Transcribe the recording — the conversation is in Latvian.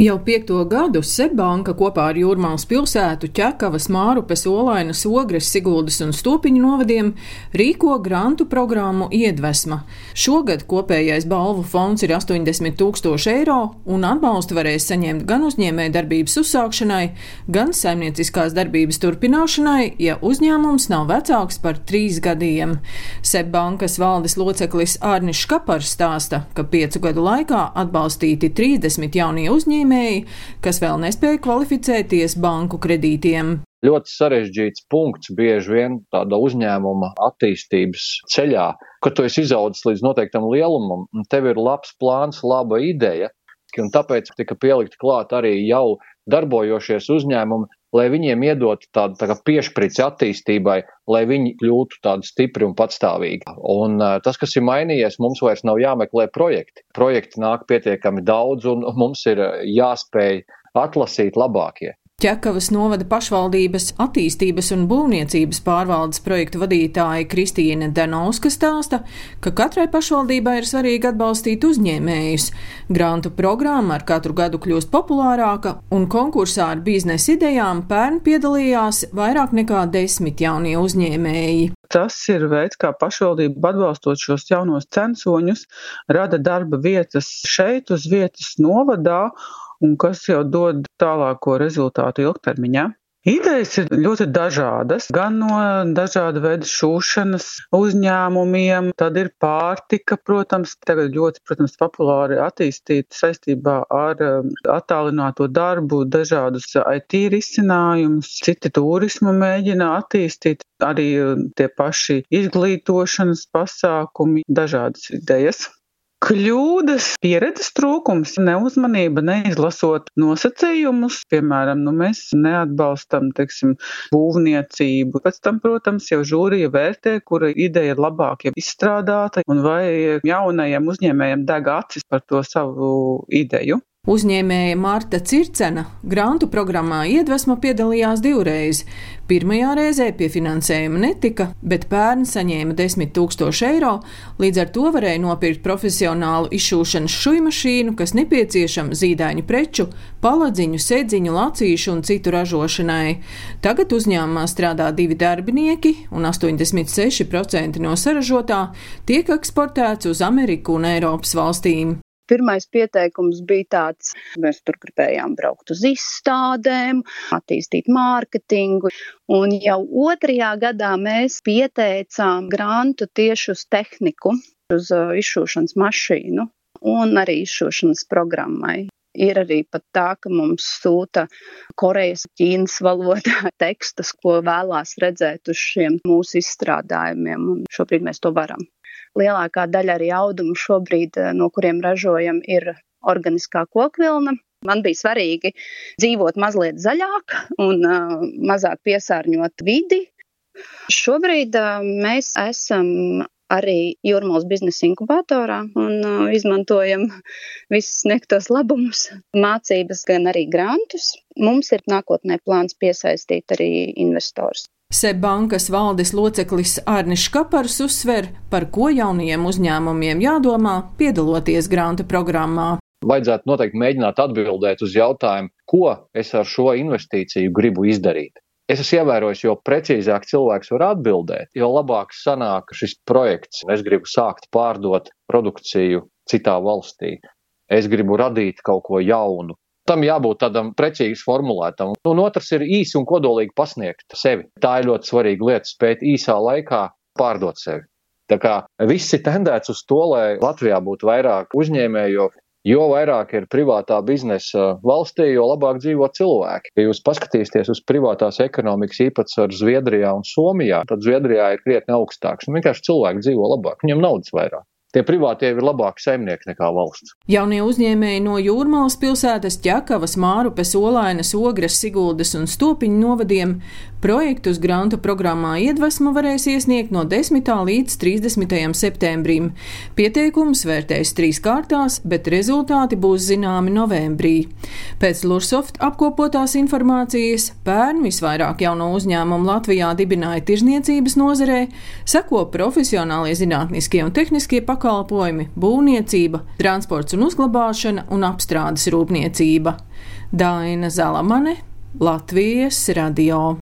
Jau piekto gadu Seibanka kopā ar Jūrmālas pilsētu, Ķekavas, Mārupes, Olainas, Ogres, Siguldas un Stopiņu novadiem rīko grantu programmu Iedvesma. Šogad kopējais balvu fonds ir 80 tūkstoši eiro, un atbalstu varēs saņemt gan uzņēmē darbības uzsākšanai, gan saimnieciskās darbības turpināšanai, ja uzņēmums nav vecāks par trīs gadiem. Seibankas valdes loceklis Ārnis Škapars stāsta, ka piecu gadu laikā atbalstīti 30 jaunie uzņēmumi, uzņēmēji, kas vēl nespēja kvalificēties banku kredītiem. Ļoti sarežģīts punkts bieži vien tāda uzņēmuma attīstības ceļā, kad tu esi izaudzis līdz noteiktam lielumam, un tev ir labs plāns, laba ideja, un tāpēc tika pielikt klāt arī jau darbojošies uzņēmumi, lai viņiem iedot tādu tā piešprici attīstībai, lai viņi kļūtu tādi stipri un patstāvīgi. Un tas, kas ir mainījies, mums vairs nav jāmeklē projekti. Projekti nāk pietiekami daudz, un mums ir jāspēj atlasīt labākie. Ķekavas novada pašvaldības attīstības un būvniecības pārvaldes projektu vadītāja Kristīna Danovska stāsta, ka katrai pašvaldībai ir svarīgi atbalstīt uzņēmējus. Grantu programma ar katru gadu kļūst populārāka, un konkursā ar biznesa idejām pērn piedalījās vairāk nekā desmit jaunie uzņēmēji. Tas ir veids, kā pašvaldība atbalstot šos jaunos censoņus, rada darba vietas šeit uz vietas novadā un kas jau dod tālāko rezultātu ilgtermiņā. Idejas ir ļoti dažādas, gan no dažāda veida šūšanas uzņēmumiem, tad ir pārtika, protams, tagad ļoti, protams, populāri attīstīta saistībā ar um, attālināto darbu, dažādus IT risinājumus, citi turismu mēģina attīstīt, arī um, tie paši izglītošanas pasākumi, dažādas idejas. Kļūdas, pieredzes trūkums, neuzmanība, neizlasot nosacījumus, piemēram, nu, mēs neatbalstam, teiksim, būvniecību. Pēc tam, protams, jau žūrija vērtē, kura ideja ir labāk jau izstrādāta un vai jaunajiem uzņēmējiem deg acis par to savu ideju. Uzņēmēja Marta Circena grantu programmā iedvesma piedalījās divreiz. Pirmajā reizē pie finansējuma netika, bet pērn saņēma 10 tūkstoši eiro, līdz ar to varēja nopirkt profesionālu izšūšanas šujmašīnu, kas nepieciešama zīdaiņu preču, paladziņu, sēdziņu, lacīšu un citu ražošanai. Tagad uzņēmumā strādā divi darbinieki, un 86% no saražotā tiek eksportēts uz Ameriku un Eiropas valstīm. Pirmais pieteikums bija tāds, mēs tur gribējām braukt uz izstādēm, attīstīt mārketingu, un jau otrajā gadā mēs pieteicām grantu tieši uz tehniku, uz uh, izšūšanas mašīnu un arī izšūšanas programmai. Ir arī pat tā, ka mums sūta Korejas, Ķīnas valodā tekstus, ko vēlās redzēt uz šiem mūsu izstrādājumiem, un šobrīd mēs to varam. Lielākā daļa arī audumu šobrīd, eh, no kuriem ražojam, ir organiskā kokvilna. Man bija svarīgi dzīvot mazliet zaļāk un uh, mazāk piesārņot vidi. Šobrīd uh, mēs esam arī Jūrmālas biznesa inkubatorā un uh, izmantojam visus sniegtos labumus, mācības, gan arī grantus. Mums ir nākotnē plāns piesaistīt arī investors. Seibankas valdes loceklis Arnis Kapars uzsver, par ko jaunajiem uzņēmumiem jādomā, piedaloties grāmatu programmā. Vajadzētu noteikti mēģināt atbildēt uz jautājumu, ko es ar šo investīciju gribu izdarīt. Es esmu ievērojis, jo precīzāk cilvēks var atbildēt, jo labāk sanāk šis projekts. Es gribu sākt pārdot produkciju citā valstī. Es gribu radīt kaut ko jaunu, tam jābūt tādam precīzi formulētam. Un otrs ir īsi un kodolīgi pasniegt sevi. Tā ir ļoti svarīga lieta, spēt īsā laikā pārdot sevi. Tā kā viss ir tendēts uz to, lai Latvijā būtu vairāk uzņēmēju, jo, jo vairāk ir privātā biznesa valstī, jo labāk dzīvo cilvēki. Ja jūs paskatīsieties uz privātās ekonomikas īpatsvaru Zviedrijā un Somijā, tad Zviedrijā ir krietni augstāks. Un vienkārši cilvēki dzīvo labāk, viņiem naudas vairāk. Tie privātie ir labāki saimnieki nekā valsts. Jaunie uzņēmēji no Jūrmālas pilsētas, Ķekavas, Mārupes, Olainas, Ogres, Siguldas un Stopiņu novadiem Projektus grantu programmā iedvesma varēs iesniegt no 10. līdz 30. septembrim. Pieteikumus vērtēs trīs kārtās, bet rezultāti būs zināmi novembrī. Pēc Lursoft apkopotās informācijas pērn visvairāk jauno uzņēmumu Latvijā dibināja tirzniecības nozarē, seko profesionālie zinātniskie un tehniskie pakalpojumi, būvniecība, transports un uzglabāšana un apstrādes rūpniecība. Daina Zalamane, Latvijas radio.